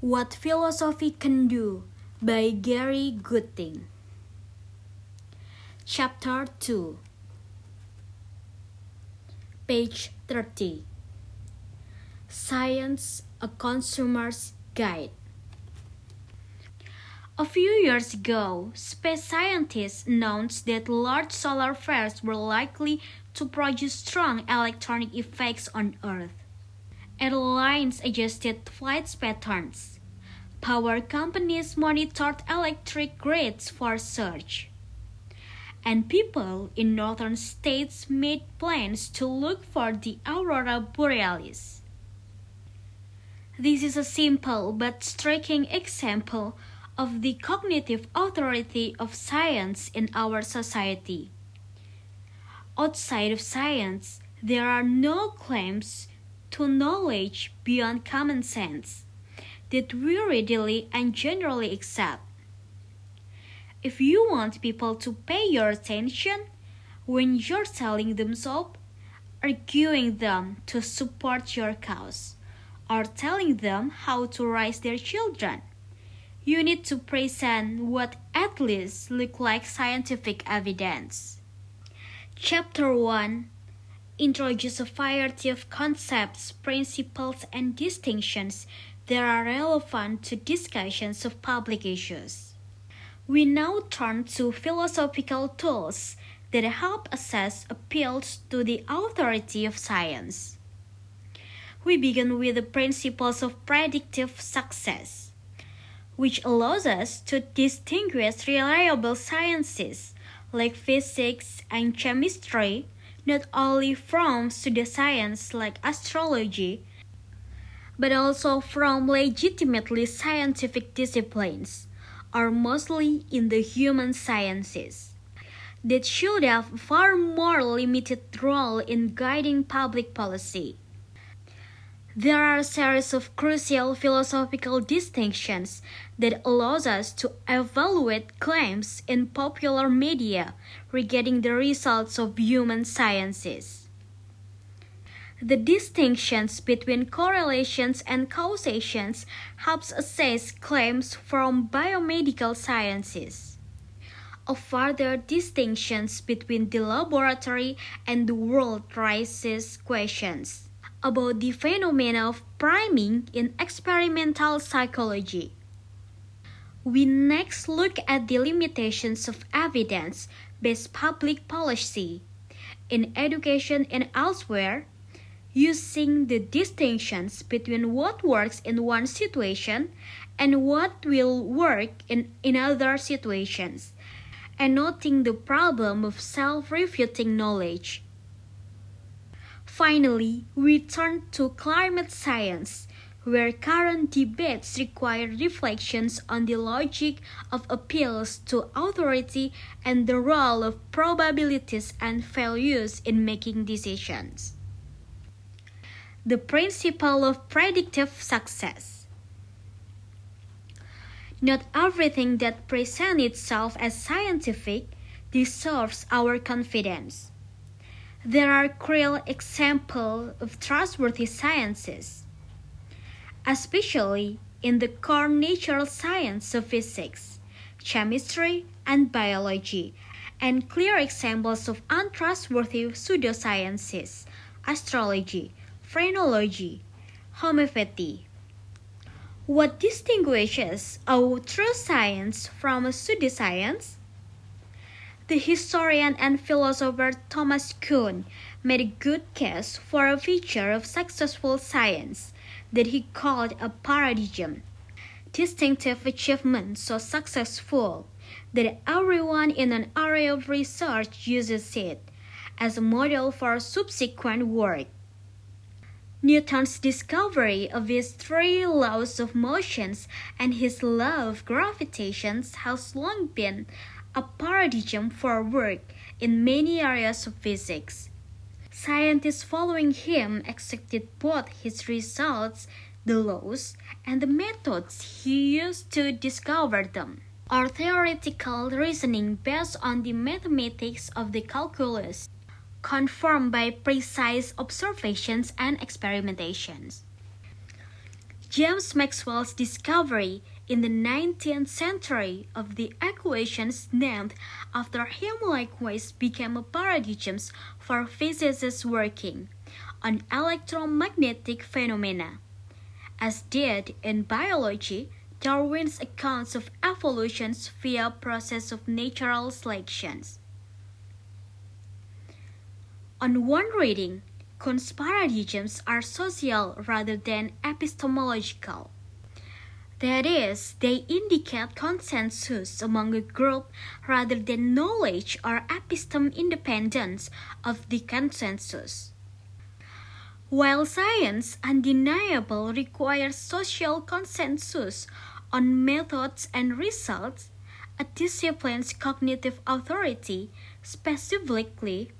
What Philosophy Can Do by Gary Gutting. Chapter 2, page 30. Science A Consumer's Guide. A few years ago, space scientists announced that large solar flares were likely to produce strong electronic effects on Earth. Airlines adjusted flight patterns. Power companies monitored electric grids for surge. And people in northern states made plans to look for the aurora borealis. This is a simple but striking example of the cognitive authority of science in our society. Outside of science, there are no claims to knowledge beyond common sense that we readily and generally accept. If you want people to pay your attention when you're telling them soap, arguing them to support your cause, or telling them how to raise their children, you need to present what at least look like scientific evidence. Chapter 1 introduces a variety of concepts, principles, and distinctions that are relevant to discussions of public issues. We now turn to philosophical tools that help assess appeals to the authority of science. We begin with the principles of predictive success, which allows us to distinguish reliable sciences like physics and chemistry not only from pseudo pseudoscience like astrology, but also from legitimately scientific disciplines, or mostly in the human sciences, that should have far more limited role in guiding public policy. There are a series of crucial philosophical distinctions that allows us to evaluate claims in popular media regarding the results of human sciences. The distinctions between correlations and causations helps assess claims from biomedical sciences. A further distinctions between the laboratory and the world raises questions about the phenomena of priming in experimental psychology. We next look at the limitations of evidence based public policy in education and elsewhere, using the distinctions between what works in one situation and what will work in, in other situations, and noting the problem of self refuting knowledge. Finally, we turn to climate science, where current debates require reflections on the logic of appeals to authority and the role of probabilities and values in making decisions. The principle of predictive success. Not everything that presents itself as scientific deserves our confidence. There are clear examples of trustworthy sciences, especially in the core natural science of physics, chemistry, and biology, and clear examples of untrustworthy pseudosciences, astrology, phrenology, homeopathy. What distinguishes a true science from a pseudoscience? The historian and philosopher Thomas Kuhn made a good case for a feature of successful science that he called a paradigm. Distinctive achievement so successful that everyone in an area of research uses it as a model for subsequent work. Newton's discovery of his three laws of motions and his law of gravitation has long been a paradigm for work in many areas of physics. Scientists following him accepted both his results, the laws, and the methods he used to discover them, or theoretical reasoning based on the mathematics of the calculus, confirmed by precise observations and experimentations. James Maxwell's discovery in the 19th century of the equations named after him likewise became a paradigm for physicists working on electromagnetic phenomena. As did in biology, Darwin's accounts of evolution via process of natural selection. On one reading, Kuhn's paradigms are social rather than epistemological. That is, they indicate consensus among a group rather than knowledge or episteme independence of the consensus. While science undeniably requires social consensus on methods and results, a discipline's cognitive authority, specifically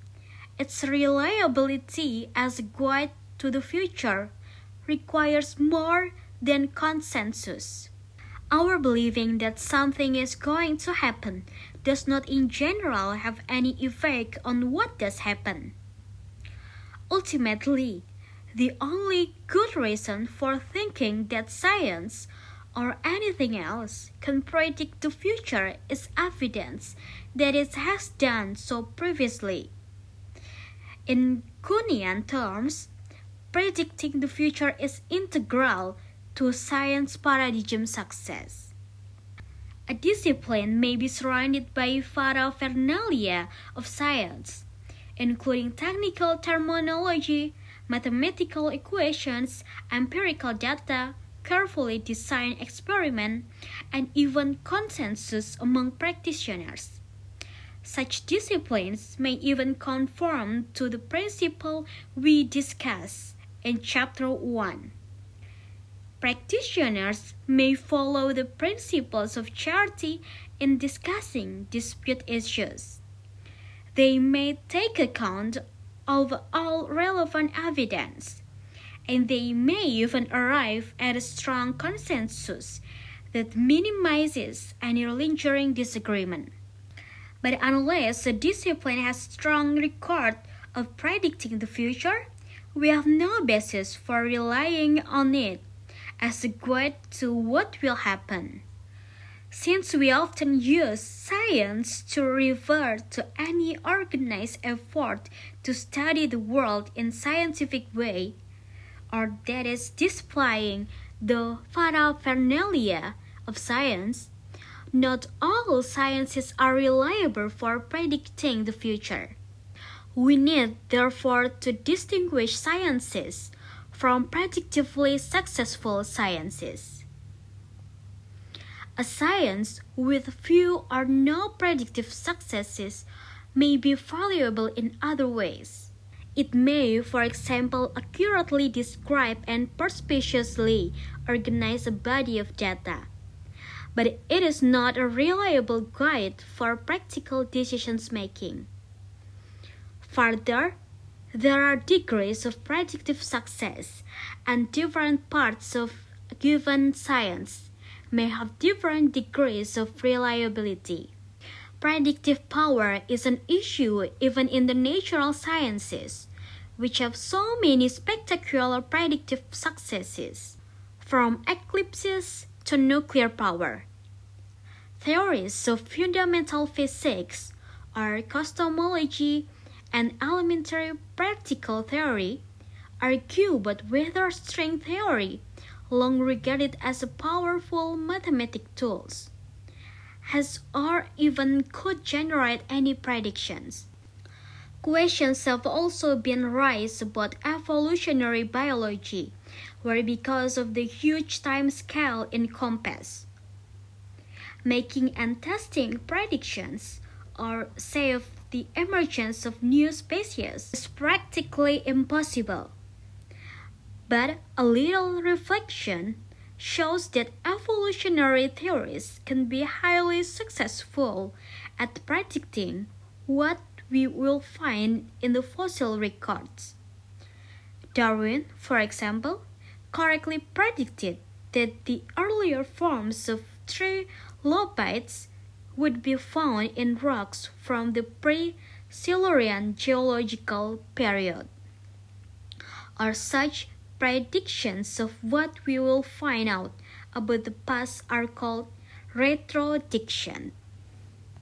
its reliability as a guide to the future requires more than consensus. Our believing that something is going to happen does not in general have any effect on what does happen. Ultimately, the only good reason for thinking that science or anything else can predict the future is evidence that it has done so previously. In Kuhnian terms, predicting the future is integral to science paradigm success. A discipline may be surrounded by paraphernalia of science, including technical terminology, mathematical equations, empirical data, carefully designed experiment, and even consensus among practitioners. Such disciplines may even conform to the principle we discussed in Chapter 1. Practitioners may follow the principles of charity in discussing dispute issues. They may take account of all relevant evidence, and they may even arrive at a strong consensus that minimizes any lingering disagreement. But unless a discipline has strong record of predicting the future, we have no basis for relying on it as a guide to what will happen. Since we often use science to refer to any organized effort to study the world in scientific way, or that is displaying the paraphernalia of science, not all sciences are reliable for predicting the future. We need, therefore, to distinguish sciences from predictively successful sciences. A science with few or no predictive successes may be valuable in other ways. It may, for example, accurately describe and perspicuously organize a body of data but it is not a reliable guide for practical decisions making. Further, there are degrees of predictive success, and different parts of given science may have different degrees of reliability. Predictive power is an issue even in the natural sciences, which have so many spectacular predictive successes, from eclipses to nuclear power. Theories of fundamental physics are cosmology and elementary particle theory argue but whether string theory, long regarded as a powerful mathematic tools, has or even could generate any predictions. Questions have also been raised about evolutionary biology, where because of the huge time scale in compass, making and testing predictions or of the emergence of new species is practically impossible. But a little reflection shows that evolutionary theories can be highly successful at predicting what we will find in the fossil records. Darwin, for example, correctly predicted that the earlier forms of trilobites would be found in rocks from the pre-Silurian geological period. Or such predictions of what we will find out about the past are called retrodiction.